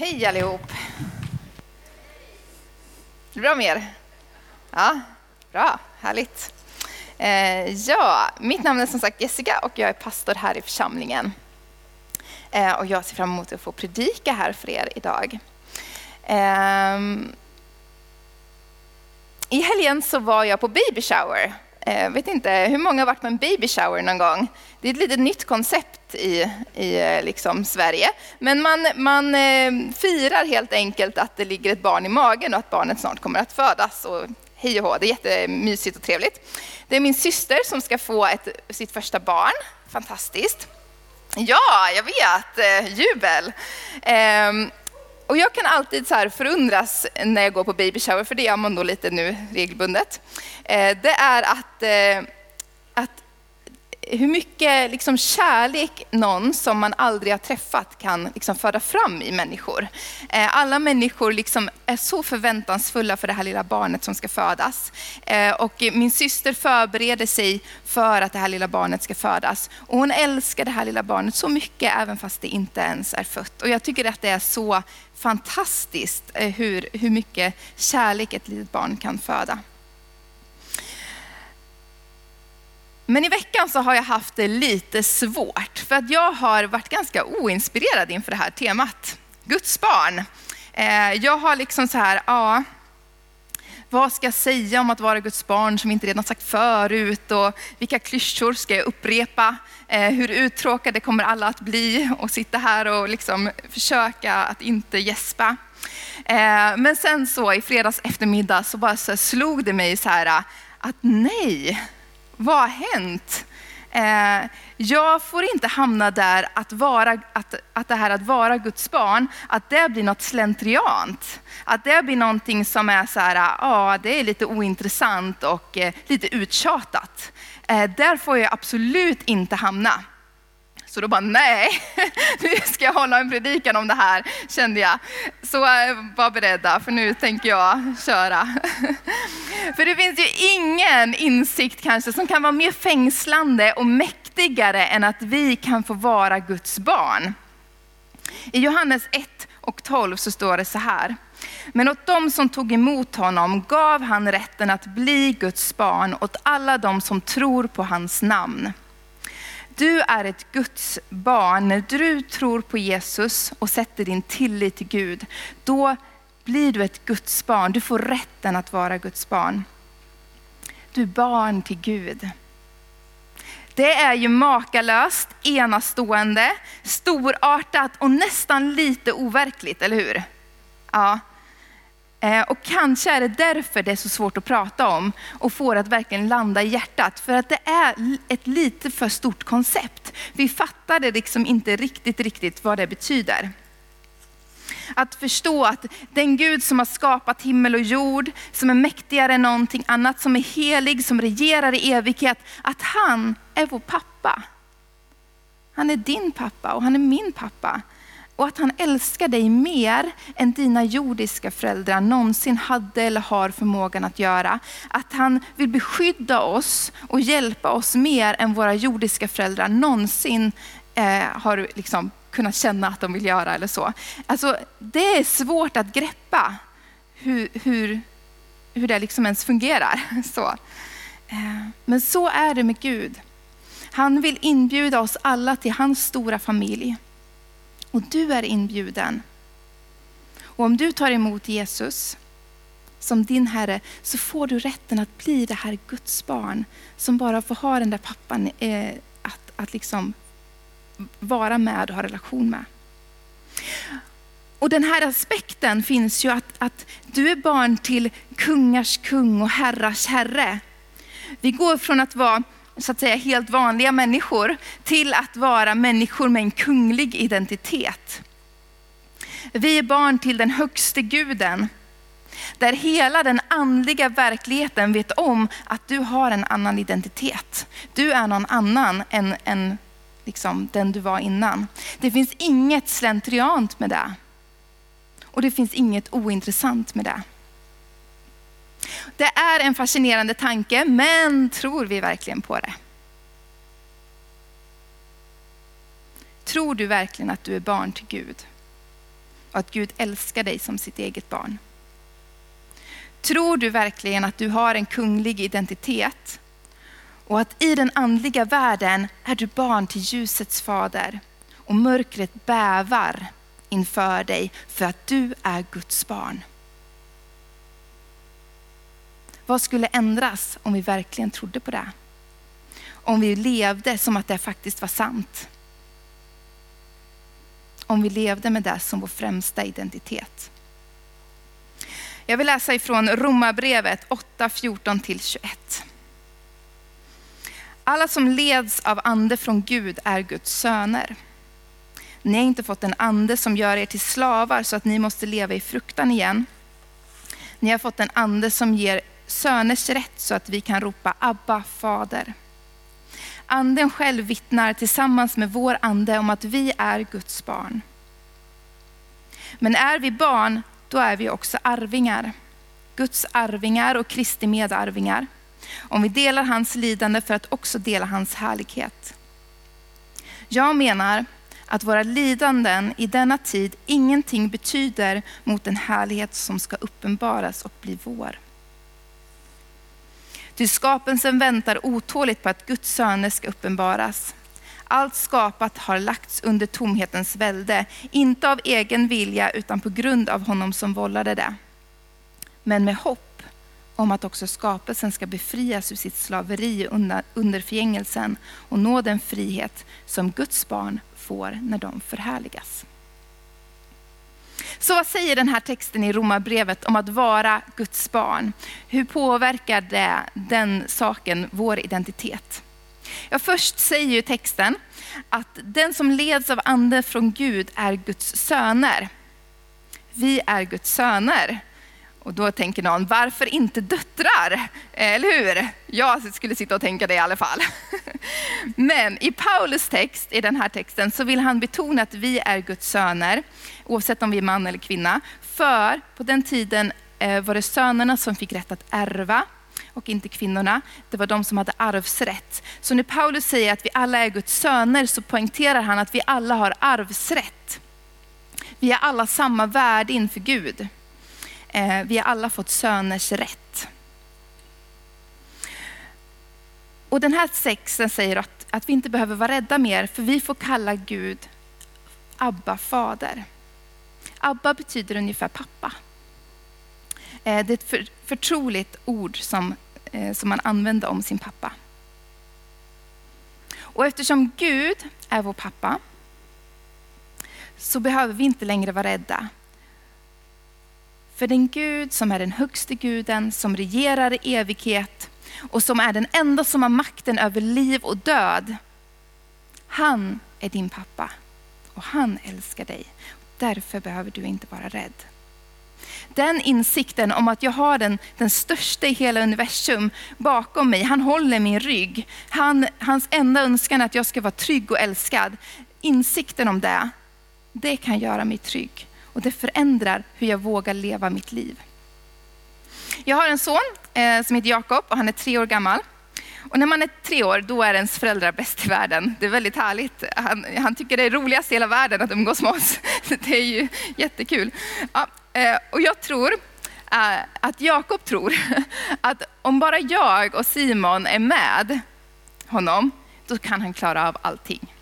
Hej allihop! Det bra med er? Ja, bra, härligt. Eh, ja, mitt namn är som sagt Jessica och jag är pastor här i församlingen. Eh, och jag ser fram emot att få predika här för er idag. Eh, I helgen så var jag på baby shower jag vet inte, hur många har varit på en baby shower någon gång? Det är ett litet nytt koncept i, i eh, liksom Sverige. Men man, man eh, firar helt enkelt att det ligger ett barn i magen och att barnet snart kommer att födas. Och hej och hå, det är jättemysigt och trevligt. Det är min syster som ska få ett, sitt första barn. Fantastiskt. Ja, jag vet, eh, jubel. Ehm, och jag kan alltid så här förundras när jag går på baby shower, för det gör man då lite nu regelbundet. Det är att, eh, att hur mycket liksom kärlek någon som man aldrig har träffat kan liksom föra fram i människor. Eh, alla människor liksom är så förväntansfulla för det här lilla barnet som ska födas. Eh, och min syster förbereder sig för att det här lilla barnet ska födas. Och hon älskar det här lilla barnet så mycket, även fast det inte ens är fött. Och jag tycker att det är så fantastiskt eh, hur, hur mycket kärlek ett litet barn kan föda. Men i veckan så har jag haft det lite svårt för att jag har varit ganska oinspirerad inför det här temat. Guds barn. Eh, jag har liksom så här, ja, vad ska jag säga om att vara Guds barn som inte redan sagt förut och vilka klyschor ska jag upprepa? Eh, hur uttråkade kommer alla att bli och sitta här och liksom försöka att inte gäspa? Eh, men sen så i fredags eftermiddag så bara så slog det mig så här att nej, vad har hänt? Eh, jag får inte hamna där att, vara, att, att det här att vara Guds barn, att det blir något slentriant. Att det blir någonting som är så här, ah, ja det är lite ointressant och eh, lite uttjatat. Eh, där får jag absolut inte hamna. Så då bara, nej, nu ska jag hålla en predikan om det här, kände jag. Så eh, var beredda, för nu tänker jag köra. För det finns ju ingen insikt kanske som kan vara mer fängslande och mäktigare än att vi kan få vara Guds barn. I Johannes 1 och 12 så står det så här. Men åt dem som tog emot honom gav han rätten att bli Guds barn åt alla de som tror på hans namn. Du är ett Guds barn när du tror på Jesus och sätter din tillit till Gud. Då blir du ett Guds barn. Du får rätten att vara Guds barn. Du är barn till Gud. Det är ju makalöst, enastående, storartat och nästan lite overkligt, eller hur? Ja. Eh, och kanske är det därför det är så svårt att prata om och få det att verkligen landa i hjärtat. För att det är ett lite för stort koncept. Vi fattade liksom inte riktigt, riktigt vad det betyder. Att förstå att den Gud som har skapat himmel och jord, som är mäktigare än någonting annat, som är helig, som regerar i evighet, att han är vår pappa. Han är din pappa och han är min pappa och att han älskar dig mer än dina jordiska föräldrar någonsin hade eller har förmågan att göra. Att han vill beskydda oss och hjälpa oss mer än våra jordiska föräldrar någonsin eh, har liksom kunnat känna att de vill göra eller så. Alltså, det är svårt att greppa hur, hur, hur det liksom ens fungerar. Så. Eh, men så är det med Gud. Han vill inbjuda oss alla till hans stora familj. Och du är inbjuden. Och om du tar emot Jesus som din Herre så får du rätten att bli det här Guds barn som bara får ha den där pappan eh, att, att liksom vara med och ha relation med. Och den här aspekten finns ju att, att du är barn till kungars kung och herrars herre. Vi går från att vara så att säga helt vanliga människor till att vara människor med en kunglig identitet. Vi är barn till den högste guden, där hela den andliga verkligheten vet om att du har en annan identitet. Du är någon annan än, än liksom den du var innan. Det finns inget slentriant med det. Och det finns inget ointressant med det. Det är en fascinerande tanke, men tror vi verkligen på det? Tror du verkligen att du är barn till Gud? och att Gud älskar dig som sitt eget barn. Tror du verkligen att du har en kunglig identitet och att i den andliga världen är du barn till ljusets fader och mörkret bävar inför dig för att du är Guds barn? Vad skulle ändras om vi verkligen trodde på det? Om vi levde som att det faktiskt var sant. Om vi levde med det som vår främsta identitet. Jag vill läsa ifrån Romarbrevet 8, 14-21. Alla som leds av ande från Gud är Guds söner. Ni har inte fått en ande som gör er till slavar så att ni måste leva i fruktan igen. Ni har fått en ande som ger söners rätt så att vi kan ropa Abba, Fader. Anden själv vittnar tillsammans med vår ande om att vi är Guds barn. Men är vi barn, då är vi också arvingar. Guds arvingar och Kristi medarvingar. Om vi delar hans lidande för att också dela hans härlighet. Jag menar att våra lidanden i denna tid ingenting betyder mot den härlighet som ska uppenbaras och bli vår. Ty skapelsen väntar otåligt på att Guds söner ska uppenbaras. Allt skapat har lagts under tomhetens välde, inte av egen vilja utan på grund av honom som vållade det. Men med hopp om att också skapelsen ska befrias ur sitt slaveri under förgängelsen och nå den frihet som Guds barn får när de förhärligas. Så vad säger den här texten i Romarbrevet om att vara Guds barn? Hur påverkar det, den saken vår identitet? Ja, först säger ju texten att den som leds av ande från Gud är Guds söner. Vi är Guds söner. Och då tänker någon, varför inte döttrar? Eller hur? Jag skulle sitta och tänka det i alla fall. Men i Paulus text, i den här texten, så vill han betona att vi är Guds söner, oavsett om vi är man eller kvinna. För på den tiden eh, var det sönerna som fick rätt att ärva och inte kvinnorna. Det var de som hade arvsrätt. Så när Paulus säger att vi alla är Guds söner så poängterar han att vi alla har arvsrätt. Vi har alla samma värde inför Gud. Eh, vi har alla fått söners rätt. Och den här texten säger att, att vi inte behöver vara rädda mer, för vi får kalla Gud Abba, fader. Abba betyder ungefär pappa. Eh, det är ett för, förtroligt ord som, eh, som man använder om sin pappa. Och eftersom Gud är vår pappa så behöver vi inte längre vara rädda. För den Gud som är den högste guden, som regerar i evighet och som är den enda som har makten över liv och död. Han är din pappa och han älskar dig. Därför behöver du inte vara rädd. Den insikten om att jag har den, den största i hela universum bakom mig, han håller min rygg. Han, hans enda önskan är att jag ska vara trygg och älskad. Insikten om det, det kan göra mig trygg. Och det förändrar hur jag vågar leva mitt liv. Jag har en son eh, som heter Jakob och han är tre år gammal. Och när man är tre år, då är ens föräldrar bäst i världen. Det är väldigt härligt. Han, han tycker det är roligast i hela världen att umgås med oss. Det är ju jättekul. Ja, eh, och jag tror eh, att Jakob tror att om bara jag och Simon är med honom, då kan han klara av allting.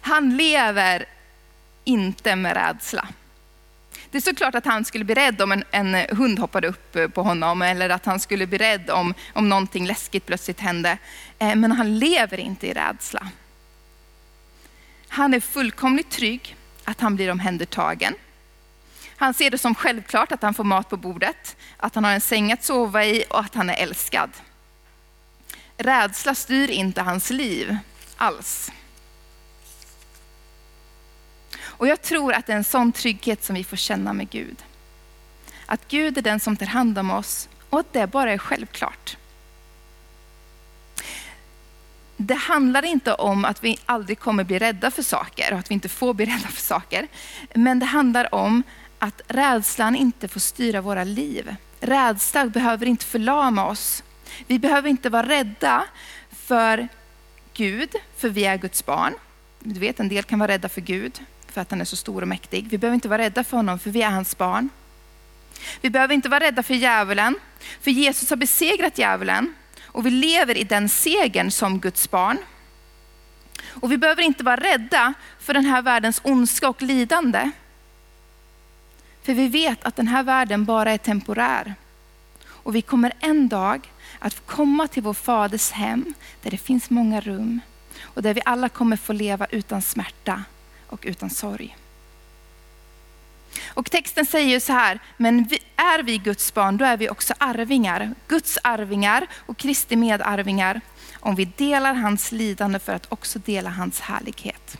Han lever inte med rädsla. Det är såklart att han skulle bli rädd om en, en, hund hoppade upp eh, på honom eller att han skulle bli rädd om, om någonting läskigt plötsligt hände. Eh, men han lever inte i rädsla. Han är fullkomligt trygg att han blir omhändertagen. Han ser det som självklart att han får mat på bordet, att han har en säng att sova i och att han är älskad. Rädsla styr inte hans liv alls. Och jag tror att det är en sån trygghet som vi får känna med Gud. Att Gud är den som tar hand om oss och att det bara är självklart. Det handlar inte om att vi aldrig kommer bli rädda för saker och att vi inte får bli rädda för saker. Men det handlar om att rädslan inte får styra våra liv. Rädsla behöver inte förlama oss. Vi behöver inte vara rädda för Gud, för vi är Guds barn. Du vet, en del kan vara rädda för Gud, för att han är så stor och mäktig. Vi behöver inte vara rädda för honom, för vi är hans barn. Vi behöver inte vara rädda för djävulen, för Jesus har besegrat djävulen och vi lever i den segern som Guds barn. Och vi behöver inte vara rädda för den här världens ondska och lidande. För vi vet att den här världen bara är temporär. Och vi kommer en dag att komma till vår faders hem, där det finns många rum och där vi alla kommer få leva utan smärta och utan sorg. Och texten säger så här, men är vi Guds barn, då är vi också arvingar. Guds arvingar och Kristi medarvingar, om vi delar hans lidande för att också dela hans härlighet.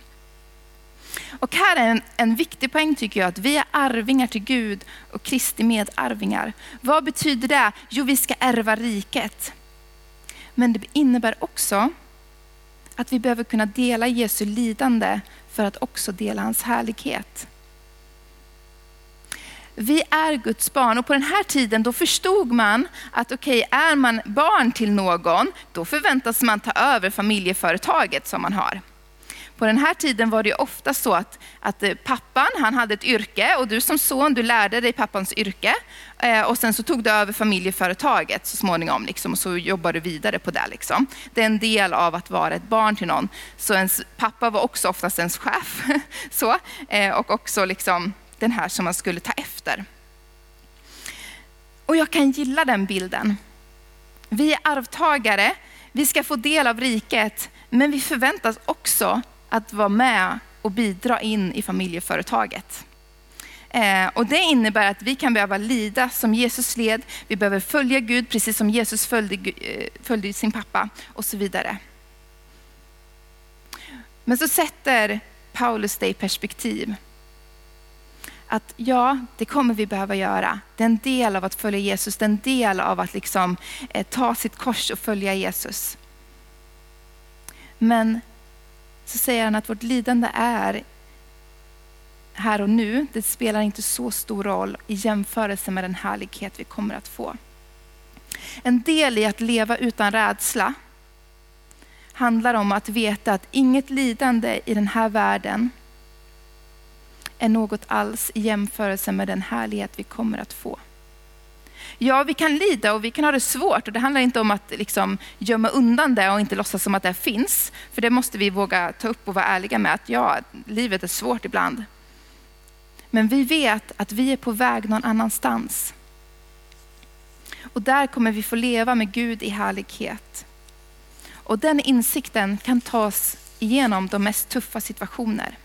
Och här är en, en viktig poäng tycker jag, att vi är arvingar till Gud och Kristi medarvingar. Vad betyder det? Jo, vi ska ärva riket. Men det innebär också att vi behöver kunna dela Jesu lidande för att också dela hans härlighet. Vi är Guds barn och på den här tiden då förstod man att okej, okay, är man barn till någon, då förväntas man ta över familjeföretaget som man har. På den här tiden var det ofta så att, att eh, pappan han hade ett yrke och du som son du lärde dig pappans yrke eh, och sen så tog du över familjeföretaget så småningom liksom, och så jobbade du vidare på det. Liksom. Det är en del av att vara ett barn till någon. Så ens pappa var också oftast ens chef så, eh, och också liksom den här som man skulle ta efter. Och jag kan gilla den bilden. Vi är arvtagare, vi ska få del av riket, men vi förväntas också att vara med och bidra in i familjeföretaget. Eh, och det innebär att vi kan behöva lida som Jesus led, vi behöver följa Gud precis som Jesus följde, eh, följde sin pappa och så vidare. Men så sätter Paulus det i perspektiv. Att ja, det kommer vi behöva göra. Det är en del av att följa Jesus, det är en del av att liksom, eh, ta sitt kors och följa Jesus. Men så säger han att vårt lidande är här och nu, det spelar inte så stor roll i jämförelse med den härlighet vi kommer att få. En del i att leva utan rädsla handlar om att veta att inget lidande i den här världen är något alls i jämförelse med den härlighet vi kommer att få. Ja, vi kan lida och vi kan ha det svårt och det handlar inte om att liksom gömma undan det och inte låtsas som att det finns. För det måste vi våga ta upp och vara ärliga med att ja, livet är svårt ibland. Men vi vet att vi är på väg någon annanstans. Och där kommer vi få leva med Gud i härlighet. Och den insikten kan tas igenom de mest tuffa situationer.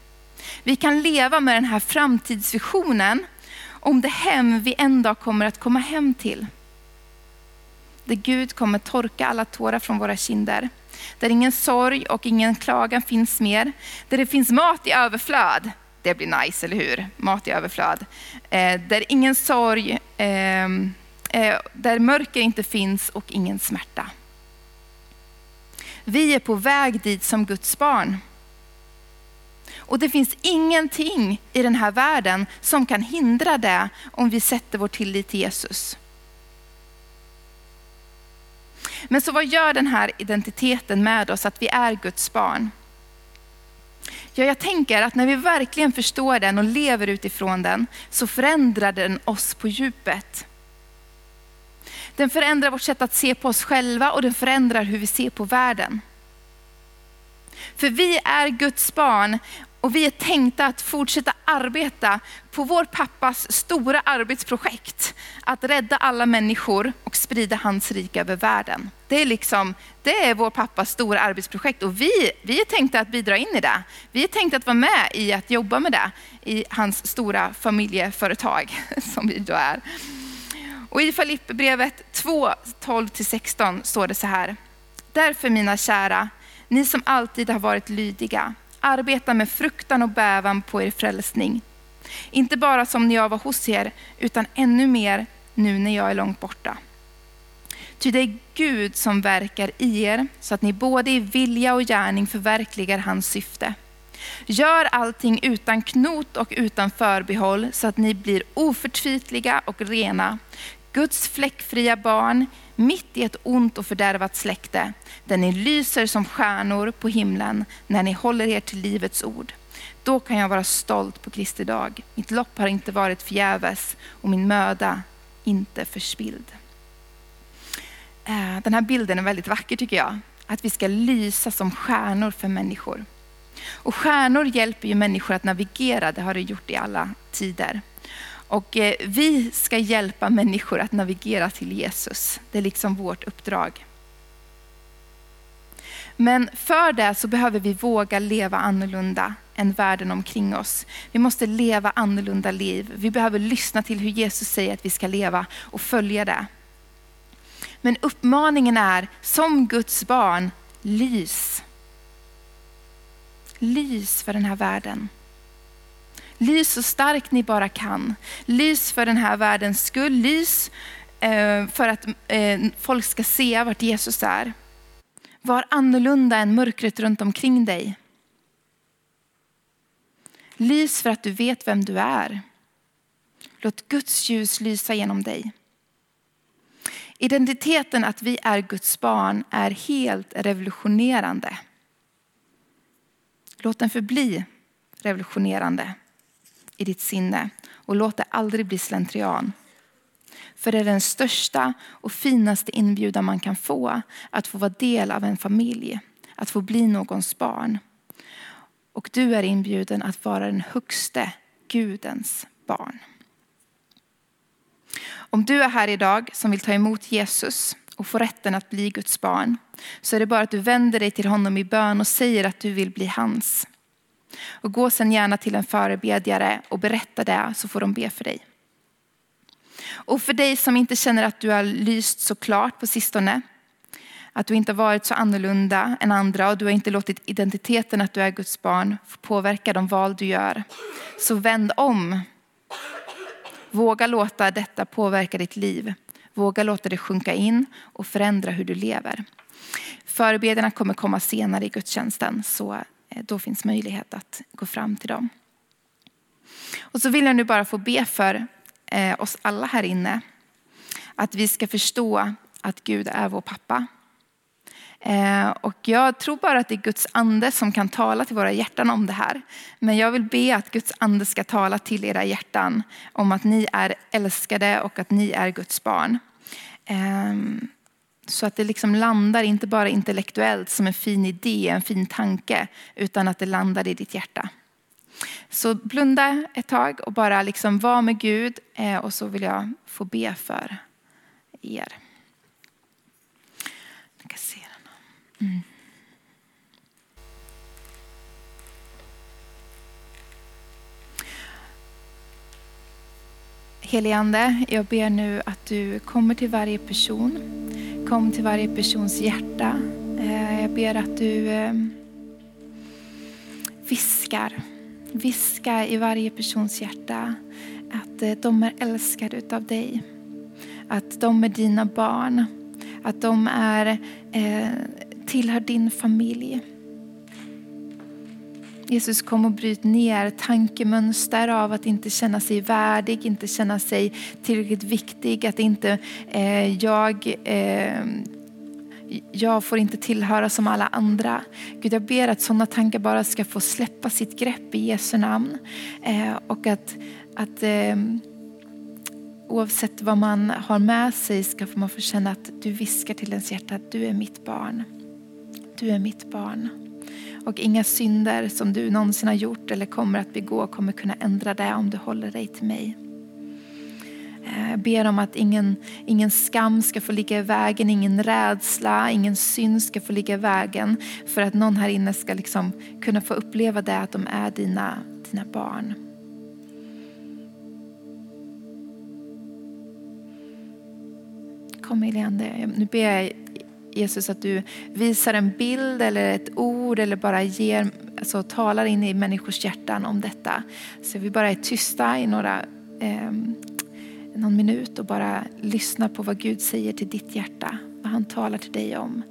Vi kan leva med den här framtidsvisionen om det hem vi en dag kommer att komma hem till. Där Gud kommer torka alla tårar från våra kinder. Där ingen sorg och ingen klagan finns mer. Där det finns mat i överflöd. Det blir nice, eller hur? Mat i överflöd. Eh, där ingen sorg, eh, eh, där mörker inte finns och ingen smärta. Vi är på väg dit som Guds barn. Och det finns ingenting i den här världen som kan hindra det om vi sätter vår tillit till Jesus. Men så vad gör den här identiteten med oss, att vi är Guds barn? Ja, jag tänker att när vi verkligen förstår den och lever utifrån den, så förändrar den oss på djupet. Den förändrar vårt sätt att se på oss själva och den förändrar hur vi ser på världen. För vi är Guds barn och vi är tänkta att fortsätta arbeta på vår pappas stora arbetsprojekt. Att rädda alla människor och sprida hans rike över världen. Det är, liksom, det är vår pappas stora arbetsprojekt och vi, vi är tänkta att bidra in i det. Vi är tänkta att vara med i att jobba med det i hans stora familjeföretag som vi då är. Och i Filipperbrevet 2, 12-16 står det så här. Därför mina kära, ni som alltid har varit lydiga, arbeta med fruktan och bävan på er frälsning. Inte bara som när jag var hos er, utan ännu mer nu när jag är långt borta. Ty det är Gud som verkar i er, så att ni både i vilja och gärning förverkligar hans syfte. Gör allting utan knot och utan förbehåll, så att ni blir oförtvitliga och rena, Guds fläckfria barn, mitt i ett ont och fördärvat släkte, där ni lyser som stjärnor på himlen när ni håller er till livets ord. då kan jag vara stolt på Kristi dag. Mitt lopp har inte varit förgäves och min möda inte förspilld. Eh, den här bilden är väldigt vacker tycker jag. Att vi ska lysa som stjärnor för människor. Och stjärnor hjälper ju människor att navigera, det har det gjort i alla tider. Och eh, vi ska hjälpa människor att navigera till Jesus. Det är liksom vårt uppdrag. Men för det så behöver vi våga leva annorlunda än världen omkring oss. Vi måste leva annorlunda liv. Vi behöver lyssna till hur Jesus säger att vi ska leva och följa det. Men uppmaningen är, som Guds barn, lys. Lys för den här världen. Lys så starkt ni bara kan. Lys för den här världens skull. Lys eh, för att eh, folk ska se vart Jesus är. Var annorlunda än mörkret runt omkring dig. Lys för att du vet vem du är. Låt Guds ljus lysa genom dig. Identiteten att vi är Guds barn är helt revolutionerande. Låt den förbli revolutionerande i ditt sinne och låt det aldrig bli slentrian. För det är den största och finaste inbjudan man kan få, att få vara del av en familj, att få bli någons barn. Och du är inbjuden att vara den högste Gudens barn. Om du är här idag som vill ta emot Jesus och få rätten att bli Guds barn, så är det bara att du vänder dig till honom i bön och säger att du vill bli hans. Och gå sen gärna till en förebedjare och berätta det så får de be för dig. Och för dig som inte känner att du har lyst så klart på sistone, att du inte har varit så annorlunda än andra och du har inte låtit identiteten att du är Guds barn påverka de val du gör. Så vänd om. Våga låta detta påverka ditt liv. Våga låta det sjunka in och förändra hur du lever. Förebedjarna kommer komma senare i gudstjänsten så Eh, då finns möjlighet att gå fram till dem. Och så vill jag nu bara få be för eh, oss alla här inne. Att vi ska förstå att Gud är vår pappa. Eh, och jag tror bara att det är Guds ande som kan tala till våra hjärtan om det här. Men jag vill be att Guds ande ska tala till era hjärtan om att ni är älskade och att ni är Guds barn. Ehm, så att det liksom landar inte bara intellektuellt som en fin idé, en fin tanke, utan att det landar i ditt hjärta. Så blunda ett tag och bara liksom vara med Gud eh, och så vill jag få be för er. Mm. Heligande, jag ber nu att du kommer till varje person. Kom till varje persons hjärta. Eh, jag ber att du eh, viskar. Viska i varje persons hjärta att eh, de är älskade utav dig. Att de är dina barn. Att de är tillhör din familj. Jesus kom och bryt ner tankemönster av att inte känna sig värdig, inte känna sig tillräckligt viktig, att inte eh, jag eh, jag får inte tillhöra som alla andra. Gud, jag ber att sådana tankar bara ska få släppa sitt grepp i Jesu namn. Eh, och att, att eh, oavsett vad man har med sig ska man få känna att du viskar till ens hjärta att du är mitt barn du är mitt barn. Och inga synder som du någonsin har gjort eller kommer att begå kommer kunna ändra det om du håller dig till mig. Eh, jag ber om att ingen, ingen skam ska få ligga i vägen, ingen rädsla, ingen synd ska få ligga i vägen för att någon här inne ska liksom kunna få uppleva det att de är dina, dina barn. Kom Eliande, nu ber jag Jesus att du visar en bild eller ett ord eller bara ger, alltså talar in i människors hjärtan om detta. Så vi bara är tysta i några, eh, någon minut och bara lyssnar på vad Gud säger till ditt hjärta. Vad han talar till dig om.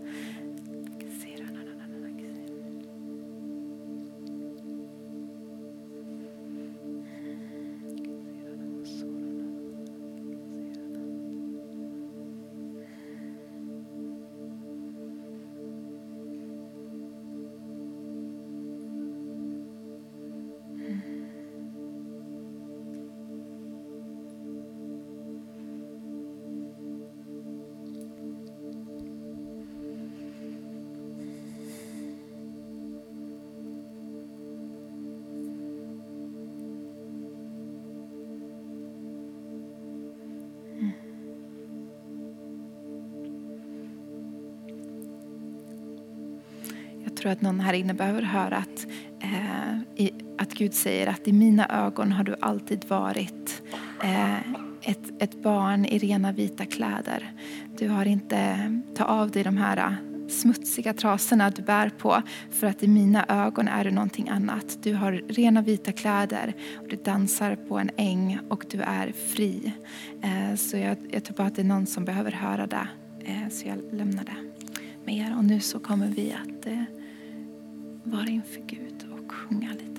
Tror att någon här inne behöver höra att, eh, i, att Gud säger att i mina ögon har du alltid varit eh, ett, ett barn i rena vita kläder. Du har inte tagit av dig de här smutsiga trasorna du bär på för att i mina ögon är du någonting annat. Du har rena vita kläder och du dansar på en äng och du är fri. Eh, så jag, jag tror bara att det är någon som behöver höra det. Eh, så jag lämnar det med er. Och nu så kommer vi att eh, vara inför Gud och sjunga lite.